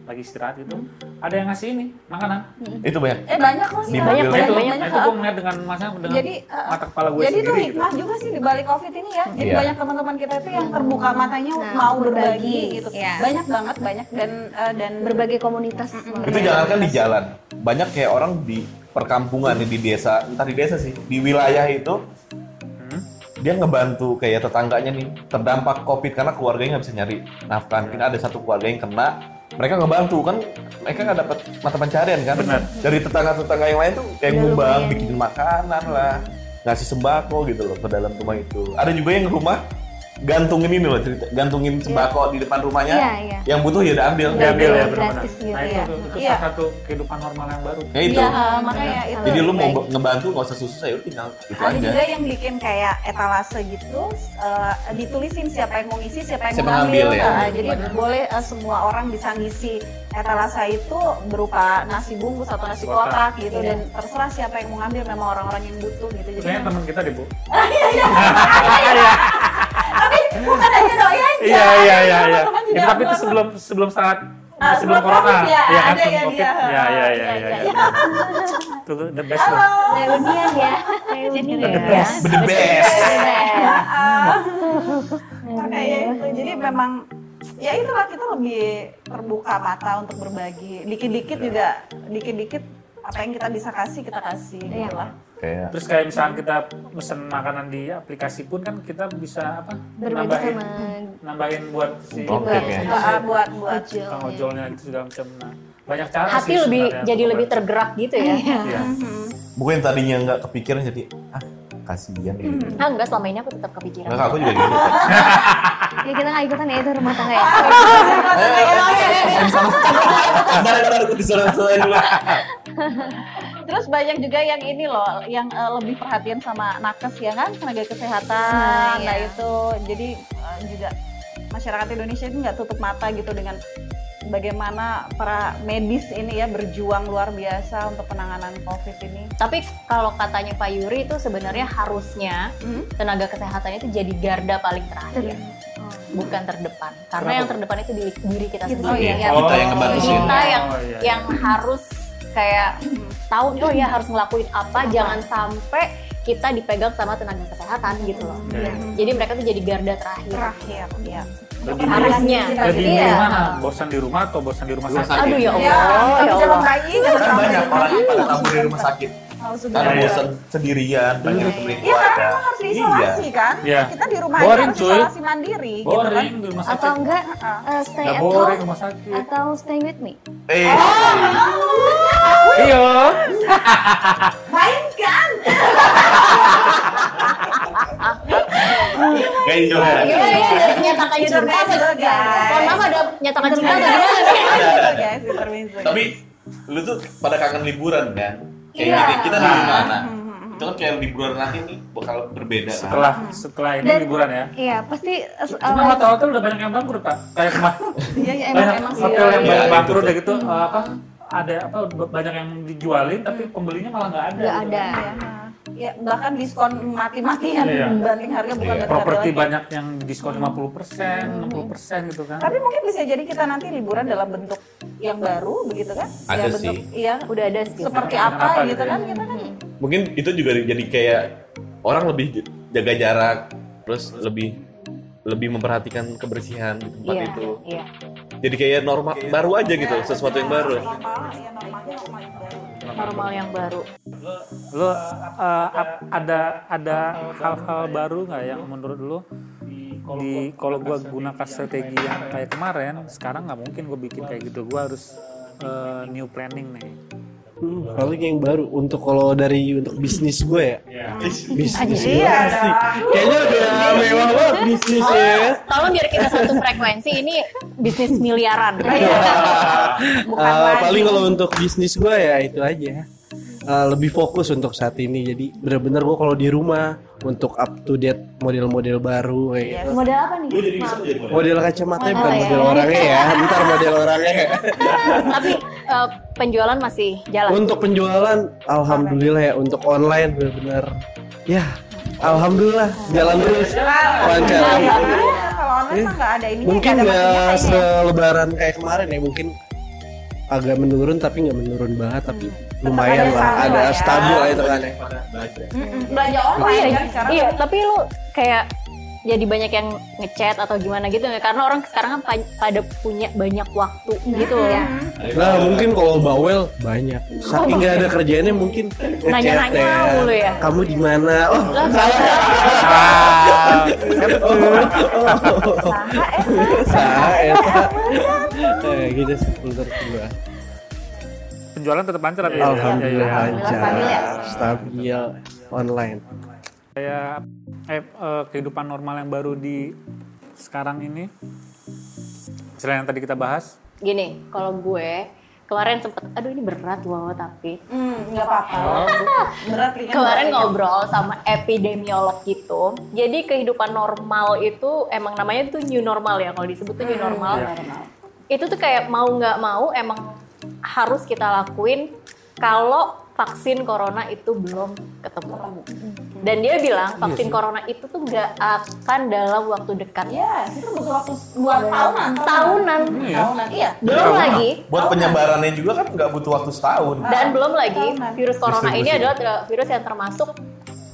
lagi istirahat gitu ada yang ngasih ini makanan Itu banyak. Eh banyak kok sih. banyak itu, banyak. nah, itu gue ngeliat dengan masa dengan Jadi, uh, mata kepala gue Jadi itu sendiri gitu. hikmah juga sih di balik covid ini ya. Jadi Iya. banyak teman-teman kita itu yang terbuka matanya Nah, mau berbagi. berbagi gitu. Iya. Banyak banget banyak dan uh, dan berbagai komunitas Itu jangan kan di jalan. Banyak kayak orang di perkampungan di desa, entah di desa sih, di wilayah itu Hmm. Dia ngebantu kayak tetangganya nih terdampak covid karena keluarganya nggak bisa nyari nafkah. Mungkin ada satu keluarga yang kena, mereka ngebantu kan mereka nggak dapat mata pencarian kan Benar. dari tetangga-tetangga yang lain tuh kayak lumayan. bikin makanan lah ngasih sembako gitu loh ke dalam rumah itu ada juga yang rumah gantungin ini loh cerita gantungin sembako di depan rumahnya Iya, iya. yang butuh ya udah ambil Dia ambil ya Gratis benar-benar. gitu Nah ya. itu, itu Iya. salah satu kehidupan normal yang baru. kayak itu Iya, uh, makanya itu. jadi lu mau baik. ngebantu nggak usah susah ya lu tinggal itu ada aja juga yang bikin kayak etalase gitu, uh, ditulisin siapa yang mau ngisi, siapa yang Siapa mau ngambil ngambil. ya. Nah, jadi boleh uh, semua orang bisa ngisi etalase itu berupa nasi bungkus atau nasi Kotak. kotak gitu dan terserah siapa yang mau ngambil memang orang-orang yang butuh gitu. Jadi teman kita deh bu. tapi bukan hanya doi aja. Iya iya iya iya. teman-teman juga Itu tapi itu sebelum sebelum saat Ah, sebelum corona. Ya, Iya kan ada sebelum ya covid. dia. Iya iya iya Iya, iya. iya. Itu the best tuh. reunian ya reunian The ya best. the best Kayak itu. Jadi memang ya itulah kita lebih terbuka mata untuk berbagi. Dikit-dikit juga, dikit-dikit apa yang kita bisa kasih kita kasih. Iya. gitu lah. kayak Terus kayak misalnya kita pesen makanan di aplikasi pun kan kita bisa apa? berbagi nambahin sama nambahin buat si buat oke. si- Ah, buat buat ojol tukang ya. ojolnya gitu segala macam. Nah, banyak cara Hati sih lebih jadi lebih tergerak gitu ya. Iya. bukan yang tadinya nggak kepikiran jadi ah kasihan gitu Ah enggak selama ini aku tetap kepikiran. Enggak, aku juga gitu ya kita nggak ikutan ya itu rumah tangga ya Bentar, bentar, aku disuruh dulu. Terus banyak juga yang ini loh, yang eh, lebih perhatian sama nakes ya kan, tenaga kesehatan. Nah, Nah, iya. itu jadi eh, juga masyarakat Indonesia itu nggak tutup mata gitu dengan bagaimana para medis ini ya berjuang luar biasa untuk penanganan COVID ini. Tapi kalau katanya Pak Yuri itu sebenarnya harusnya Hmm? tenaga kesehatan itu jadi garda paling terakhir, bukan terdepan. Karena Kenapa? yang terdepan itu diri, diri kita Gitu. sendiri. Oh, iya. yang Kita yang ngebantu sih. kita yang Oh, iya, yang iya. harus kayak tahu oh ya harus ngelakuin apa, jangan sampai kita dipegang sama tenaga kesehatan gitu loh. Iya. Jadi mereka tuh jadi garda terakhir. Terakhir ya. Lebih Harusnya. Lebih Iya. mana? Bosan di rumah atau bosan di rumah sakit? sakit. Aduh ya Allah, Ya, ya Allah. Kan banyak orang yang pada kabur dari rumah sakit. Oh. Karena Iya. bosan sendirian, banyak yang temenin Iya karena keluarga. harus diisolasi kan. Iya. Kita di rumah Boring, aja harus cuy. isolasi mandiri gitu kan. Boring di rumah sakit. atau enggak eh, stay Nggak at boring home rumah sakit. atau stay with me Eh, Iya. Mainkan. kayak juga. Gimana ya ada nyatakan cinta atau guys. Mohon maaf ada nyatakan cinta atau gimana. Tapi lu tuh pada kangen liburan kan? Kayak Iya. gini, kita di Hmm, itu kan kayak liburan nanti nih bakal berbeda. kan? Setelah setelah ini Dan- liburan ya. iya pasti eh, Cuma eh, hotel-hotel udah banyak yang bangkrut pak. Kayak kemarin Iya, iya, emang banyak emang sih. hotel yang Iya, banyak bangkrut tuh. udah gitu eh, apa ada apa banyak yang dijualin tapi pembelinya malah nggak ada. nggak gitu. ada Ya, bahkan diskon mati-matian Iya. banding harga bukan Iya. Properti banyak yang diskon 50%, 60% gitu kan. Tapi mungkin bisa jadi kita nanti liburan dalam bentuk yang baru begitu kan? Ada ya, bentuk, sih. Iya. Udah ada sih. Seperti Kenapa apa gitu gitu ya? kan? Kita kan Mungkin itu juga jadi kayak orang lebih jaga jarak, terus lebih lebih memperhatikan kebersihan di tempat Iya, itu. iya. Jadi kayak normal baru aja gitu, sesuatu yang baru. normal, ya normalnya normal yang baru. Normal yang baru. Lo uh, ada ada hal-hal baru nggak yang menurut lo di kalau gua gunakan strategi yang kayak kemarin sekarang nggak mungkin gue bikin kayak gitu gua harus uh, new planning nih Hmm, paling yang baru untuk kalau dari untuk bisnis gue ya. Bisnis gue Iya sih. Kayaknya udah mewah banget bisnisnya. Tolong biar kita satu frekuensi ini bisnis miliaran. Bukan Eh, lagi. paling kalau untuk bisnis gue ya itu aja. Eh, lebih fokus untuk saat ini. Jadi bener-bener gue kalau di rumah untuk up to date model-model baru kayak gitu. model apa nih Model kacamata bukan Oh, iya. model orangnya ya. Ntar model orangnya. Tapi eh, penjualan masih jalan. Untuk penjualan, alhamdulillah ya. Untuk online bener-bener ya alhamdulillah jalan terus lancar Iya, kalau online mah nggak ada ini mungkin nggak selebaran kayak kemarin ya mungkin agak menurun tapi nggak menurun banget tapi lumayan lah. ada ya. stabil lah itu kan ya. Belanja Oh online iya, kan sekarang. iya, tapi lu kayak jadi banyak yang ngechat atau gimana gitu nggak? Karena orang sekarang kan pa- pada punya banyak waktu gitu. loh. Iya. nah mungkin kalau bawel banyak. Saking nggak ada kerjaannya mungkin Nanya-nanya ngechat ya. mulu ya? kamu di mana? Oh salah. Ah, salah eta eh gitu sih penjualan tetap lancar tapi ya? alhamdulillah Ya, ya, lancar. Stabil. Ya? stabil online. Kayak eh, eh, kehidupan normal yang baru di sekarang ini. Selain yang tadi kita bahas. Gini, kalau gue kemarin sempet, aduh ini berat loh tapi. Hmm, nggak apa-apa. Berat ringan kemarin berat, ngobrol sama epidemiolog gitu. Jadi kehidupan normal itu emang namanya tuh new normal ya kalau disebut tuh new normal. Itu tuh kayak mau nggak mau emang harus kita lakuin kalau vaksin corona itu belum ketemu. Dan dia bilang vaksin corona itu tuh nggak akan dalam waktu dekat. ya itu butuh waktu dua tahunan. Tahunan. tahunan. Iya. Belum lagi. Buat penyebarannya juga kan nggak butuh waktu setahun. Dan belum lagi Tahunan. virus corona ini adalah virus yang termasuk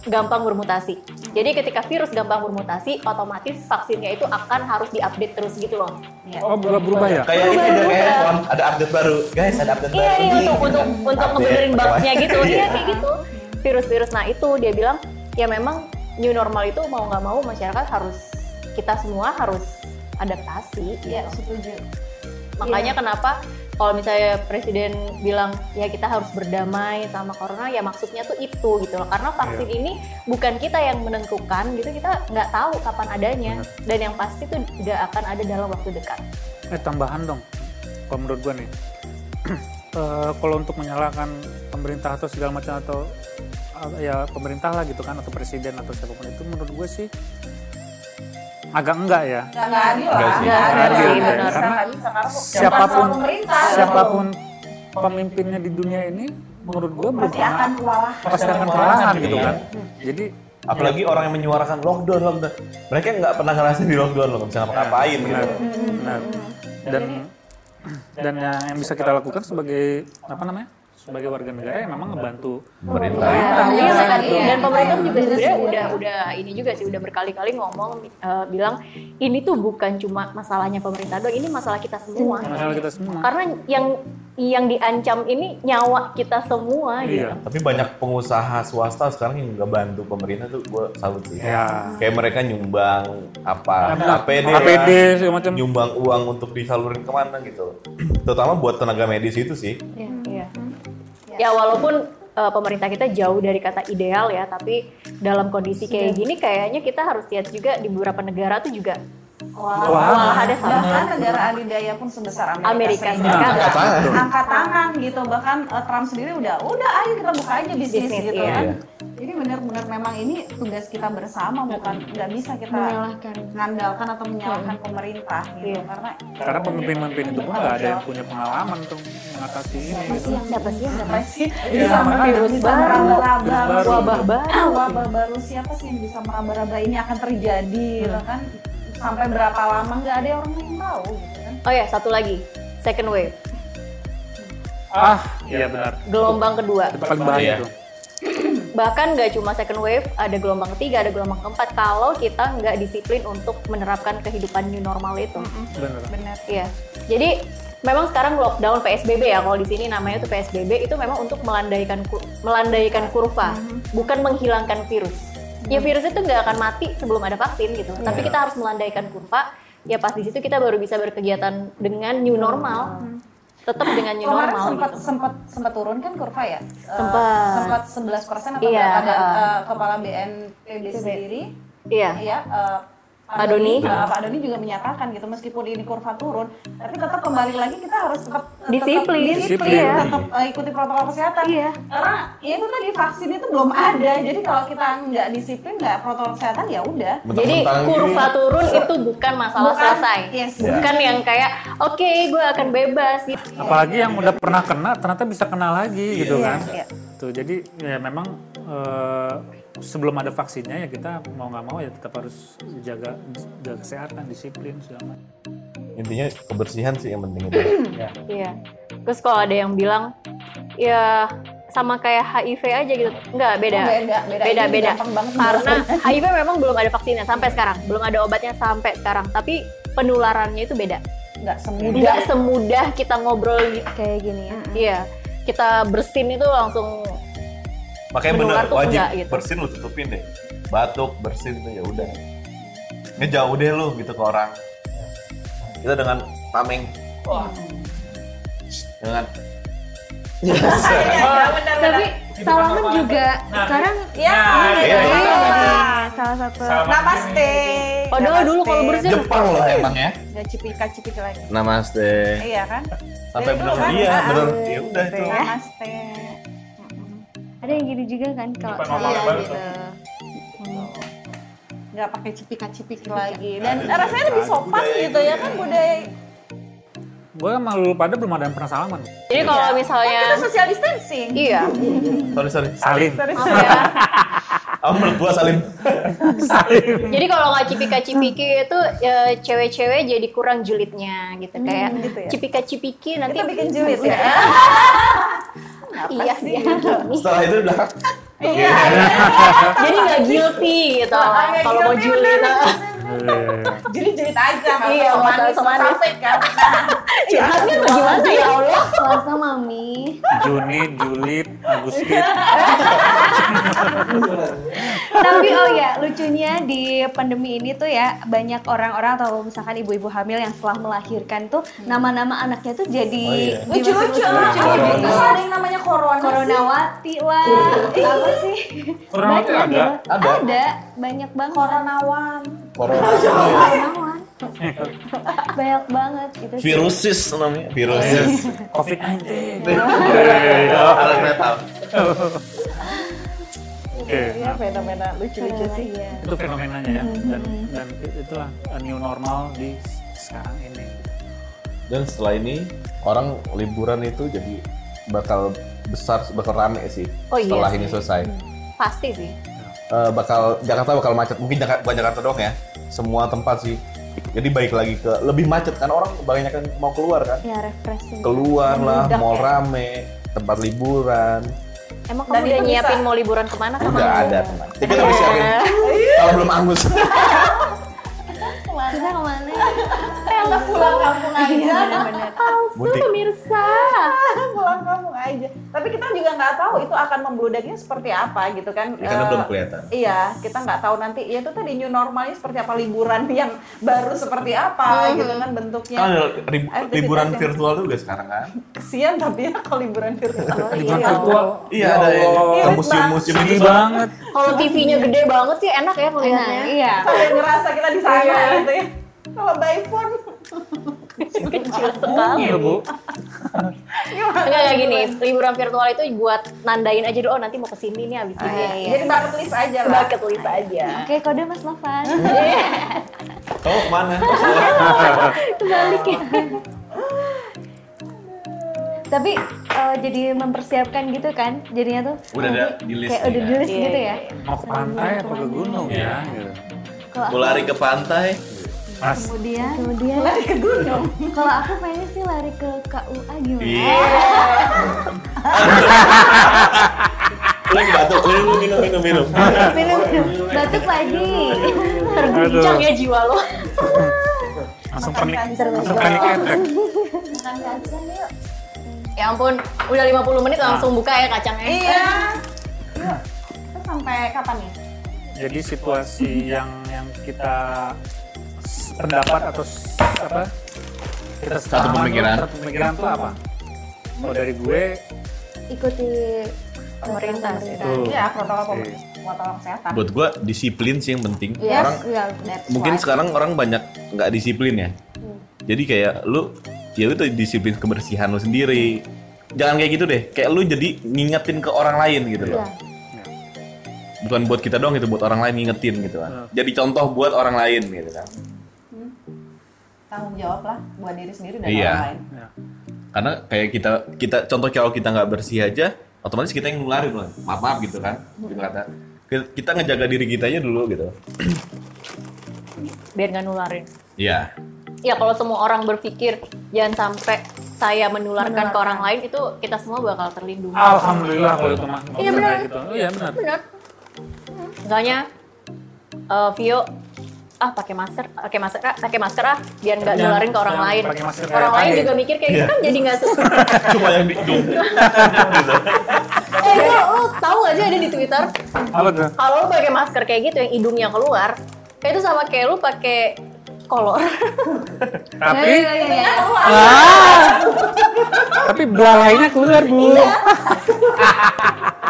gampang bermutasi. Jadi ketika virus gampang bermutasi, otomatis vaksinnya itu akan harus diupdate terus gitu loh. oh berubah berubah ya Kayak ini aja kayak ada update baru. Guys, ada update Iya, baru. iya nih. untuk untuk untuk Update, ngebenerin bugs-nya gitu. Iya Iya. kayak gitu. Virus-virus nah itu dia bilang ya memang new normal itu mau nggak mau masyarakat harus kita semua harus adaptasi. iya gitu. setuju Makanya kenapa kalau misalnya presiden bilang ya kita harus berdamai sama corona ya maksudnya tuh itu gitu loh. Karena vaksin ini bukan kita yang menentukan gitu kita nggak tahu kapan adanya. Dan yang pasti tuh nggak akan ada dalam waktu dekat. eh tambahan dong kalau menurut gua nih. Eh, kalau untuk menyalahkan pemerintah atau segala macam atau eh, ya pemerintah lah gitu kan atau presiden atau siapa pun itu menurut gue sih agak enggak ya nggak nggak adil lah Nggak sih. nggak Nggak adil adil, ya. benar Karena siapa pun gitu. siapa pun pemimpinnya di dunia ini menurut gue belum pasti akan pernah kewalahan pasti akan kewalahan gitu kan jadi Apalagi orang yang menyuarakan lockdown, lockdown. Mereka nggak pernah ngerasain di lockdown loh, nggak bisa ngapa-ngapain gitu. benar benar dan dan yang, yang bisa kita lakukan sebagai apa namanya sebagai warga negara yang memang ngebantu Pemerintah. Iya, iya. Dan pemerintah juga sebenarnya udah udah ini juga sih udah berkali-kali ngomong eh, bilang ini tuh bukan cuma masalahnya pemerintah doang, ini masalah kita semua. masalah kita semua Karena yang yang diancam ini nyawa kita semua gitu. iya Tapi banyak pengusaha swasta sekarang yang nggak bantu pemerintah tuh gue salut sih. ya Kayak mereka nyumbang apa. APD, APD segala macam. nyumbang uang untuk disalurin ke mana gitu. Terutama buat tenaga medis itu sih. Iya. Ya walaupun eh, pemerintah kita jauh dari kata ideal ya, tapi dalam kondisi kayak gini kayaknya kita harus lihat juga di beberapa negara tuh juga Wah, Wah, ada sama. bahkan negara adidaya pun sebesar Amerika, Amerika Serikat Angkat tangan. angkat tangan gitu bahkan uh, Trump sendiri udah udah ayo kita buka aja bisnis, Bisnis, gitu iya. kan jadi benar-benar memang ini tugas kita bersama bukan nggak bisa kita Menyalahkan. mengandalkan atau menyalahkan pemerintah gitu Iya. karena karena pemimpin-pemimpin itu pun nggak ada yang punya pengalaman untuk mengatasi ini gitu. siapa sih yang apa sih Iya, bisa Virus baru. wabah baru? wabah baru siapa sih yang bisa meraba-raba ini akan terjadi gitu kan sampai berapa lama nggak ada orang yang tahu gitu kan Oh ya, satu lagi. Second wave, ah iya benar gelombang kedua. itu paling bahaya Iya. tuh Bahkan nggak cuma second wave, ada gelombang ketiga, ada gelombang keempat. Kalau kita nggak disiplin untuk menerapkan kehidupan new normal itu. benar benar Iya. Jadi memang sekarang lockdown PSBB ya kalau di sini namanya itu PSBB itu memang untuk melandaikan melandaikan kurva, bukan menghilangkan virus. Ya virus itu nggak akan mati sebelum ada vaksin gitu. Tapi kita harus melandaikan kurva. Ya pas di situ kita baru bisa berkegiatan dengan new normal. Tetap dengan new kemarin normal sempat gitu. sempat sempat turun kan kurva ya Eh, Sempat. sempat 11 persen atau Iya, berapa ada eh, kepala BNPB sendiri Iya. ya eh, Pak Doni. eh, Pak Doni juga menyatakan gitu meskipun ini kurva turun tapi tetap kembali lagi kita harus tetap Disiplin. tetap, disiplin, Disiplin. tetap eh, ikuti protokol kesehatan Iya. karena ya itu tadi vaksin itu belum ada jadi kalau kita nggak disiplin nggak protokol kesehatan ya udah Jadi kurva gini, turun itu bukan masalah Bukan, selesai. yes. Bukan yang kayak oke gue akan bebas gitu. apalagi yang udah pernah kena ternyata bisa kena lagi gitu Iya, kan iya. tuh jadi ya memang eh, sebelum ada vaksinnya ya kita mau nggak mau ya tetap harus jaga jaga kesehatan, disiplin segala macam. Intinya kebersihan sih yang penting itu. Ya. Iya. Terus kalau ada yang bilang ya sama kayak HIV aja gitu. Enggak, beda. Oh, beda, beda. Beda, beda. Karena HIV memang belum ada vaksinnya sampai sekarang, belum ada obatnya sampai sekarang. Tapi penularannya itu beda. nggak semudah Nggak semudah kita ngobrol gitu. Kayak gini ya. Iya. Kita bersin itu langsung Makanya bener wajib enggak gitu. bersin lu tutupin deh. Batuk, bersin tuh ya udah. Ngejauh deh lu gitu ke orang. Kita dengan tameng. Dengan Tapi salaman juga sekarang ya iya, iya, iya. jadi salah satu namaste Padahal dulu kalau bersin Jepang loh emang ya. nggak cipika cipika lagi Namaste. iya kan Sampai iya, ah, bener. ah. Ya udah itu. namaste ada yang gitu juga kan kalau normal gitu. nggak pakai cipika cipiki lagi dan rasanya lebih sopan gitu ya kan budaya Gue sama lu pada belum ada yang pernah salaman. Jadi kalau misalnya kita social distancing iya, Sorry, sorry. Salim. apa ya? Aku menurut gua salim. Jadi kalau nggak cipika-cipiki itu ya, cewek-cewek jadi kurang julidnya gitu kayak gitu ya. cipika-cipiki nanti kita bikin julid ya iya iya. Setelah itu di belakang. jadi nggak guilty gitu. Nggak kalau mau julid bener. julid julid aja Iya, manis, manis. kan nah, curhatnya tuh gimana ya Allah Puasa mami. Junit, Julid, Agustin. Tapi oh ya, lucunya di pandemi ini tuh ya banyak orang-orang atau misalkan ibu-ibu hamil yang setelah melahirkan tuh nama-nama anaknya tuh jadi lucu lucu lucu Corona. Terus ada yang namanya corona. Coronawati lah. Apa sih? Coronawati Banyak ada? Ada. Ada, banyak banget. coronawan Corona. Banyak banget gitu sih. Virusis namanya. Virusis. COVID-19. Alat metal. Oke. Iya fenomena lucu-lucu sih Iya. Itu fenomenanya ya. Dan, dan itulah a new normal di sekarang ini. Dan setelah ini orang liburan itu jadi bakal besar, bakal rame sih. Oh iya setelah sih. ini selesai. pasti sih Eh, bakal Jakarta bakal macet. Mungkin Jakarta, bukan Jakarta doang ya. Semua tempat sih. Jadi baik lagi ke lebih macet kan orang kebanyakan mau keluar kan. Ya refreshing. Keluar lah, mau ya. rame, tempat liburan. emang kamu itu udah nyiapin bisa- mau liburan ke mana sama Udah ada teman. Tiket udah siapin. Kalau belum angus. Kita ke mana? Kita pulang kampung aja Bener-bener. Mudik. pemirsa pulang kampung aja tapi kita juga nggak tahu itu akan membludaknya seperti apa gitu kan Ya, karena Eh, belum kelihatan. Iya, kita nggak tahu nanti ya itu tadi new normalnya seperti apa liburan yang baru seperti apa gitu kan bentuknya. Kan liburan yang- virtual juga sekarang kan. Kesian tapi ya kalau liburan virtual. Liburan Iya. virtual. Iya Ya ada ke museum-museum itu banget. Kalau TV-nya gede banget sih enak ya melihatnya iya. Sampai ngerasa kita di sana Iya. gitu ya. Kalau by phone kecil sekali Iya, Bu. kayak gini, liburan virtual itu buat nandain aja dulu, oh nanti mau ke sini nih abis Ah, ini. iya. Jadi bucket list aja lah. Bucket list aja. Oke, kode Mas Novan. Kamu ke mana? Kebalik ya. Tapi eh, jadi mempersiapkan gitu kan, jadinya tuh Udah ada di list kayak udah di list Iya, gitu iya, ya. Mau ke pantai apa ke gunung ya? Kalau Mau lari ke pantai. Mas, kemudian kemudian Lari ke gunung. kalau aku pengen sih lari ke KUA gimana? Iya. Lagi batuk, minum, minum, minum, minum. Minum batuk lagi. Terguncang ya jiwa lo. langsung panik, langsung panik attack. Makan yuk. Ya ampun, udah 50 menit langsung buka ya kacangnya. Iya. Yuk. Kita sampai kapan nih? Jadi situasi yang yang kita pendapat atau apa? Kita Satu pemikiran. Satu pemikiran tuh apa? Kalau dari gue Ikuti Pemerintah. Iya, protokol Oke. pem- protokol kesehatan. Buat gua disiplin sih yang penting. Yes, Orang iya, that's mungkin why. sekarang orang banyak nggak disiplin ya. Jadi kayak lu ya tuh disiplin kebersihan lu sendiri. Jangan kayak gitu deh. Kayak lu jadi ngingetin ke orang lain gitu loh. Iya. Bukan buat kita doang itu buat orang lain ngingetin gitu kan. Jadi contoh buat orang lain gitu kan. tanggung jawab lah buat diri sendiri dan Iya. orang lain. ya, Karena kayak kita kita contoh kalau kita nggak bersih aja otomatis kita yang nularin lah. Maaf maaf gitu kan. Gitu kata. Kita ngejaga diri kita aja dulu gitu. biar nggak nularin. Iya. Ya kalau semua orang berpikir jangan sampai saya menularkan ke orang lain itu kita semua bakal terlindungi. Alhamdulillah kalau itu mah. Iya, benar. Gitu. Iya benar. Benar. Misalnya eh, Vio ah pakai masker, pakai masker, ah, pakai masker ah biar nggak Jangan- nularin ke orang jangan lain. masker Orang lain tadi. juga mikir kayak gitu Iya. kan jadi nggak suka. Cuma yang di hidung. eh lu, lu tahu gak sih ada di Twitter kalau lu pakai masker kayak gitu yang hidungnya keluar, kayak itu sama kayak lu pakai kolor. Tapi Iya, iya, iya. ah, tapi belalainya keluar bu. Iya.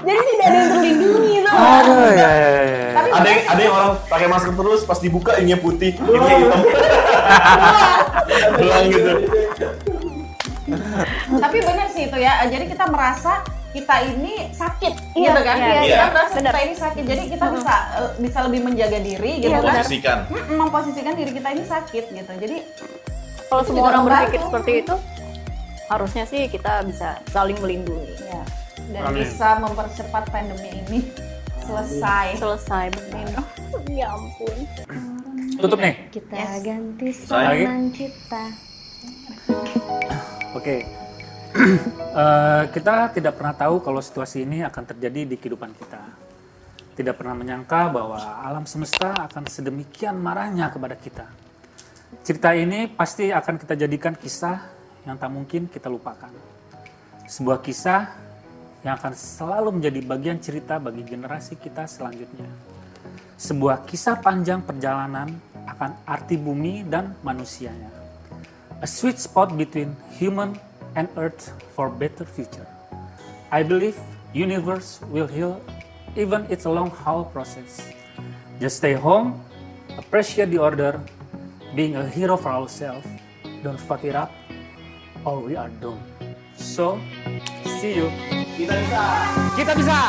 jadi tidak ada yang terlindungi tuh. Aduh ya ya ya. ya. ada yang ada yang orang pakai masker terus pas dibuka ininya putih, ininya hitam. Belang gitu. Tapi benar sih itu ya. Jadi kita merasa kita ini sakit Iya, gitu kan. iya, iya. Kita merasa kita ini sakit. Jadi kita bisa eh, bisa lebih menjaga diri gitu Iya, kan. benar. Posisikan. Mm, memposisikan diri kita ini sakit gitu. Jadi Kalau semua orang berpikir seperti itu, harusnya sih kita bisa saling melindungi. ya dan Amin. bisa mempercepat pandemi ini selesai. Selesai benar. ya ampun. Tutup nih. Kita Yes. ganti saman kita. Oke. Eh, kita tidak pernah tahu kalau situasi ini akan terjadi di kehidupan kita. Tidak pernah menyangka bahwa alam semesta akan sedemikian marahnya kepada kita. Cerita ini pasti akan kita jadikan kisah yang tak mungkin kita lupakan. Sebuah kisah yang akan selalu menjadi bagian cerita bagi generasi kita selanjutnya. Sebuah kisah panjang perjalanan akan arti bumi dan manusianya a sweet spot between human and earth for better future. I believe universe will heal even it's a long haul process. Just stay home, appreciate the order, being a hero for ourselves. Don't fuck it up or we are doomed. So, see you. Kita bisa. Kita bisa.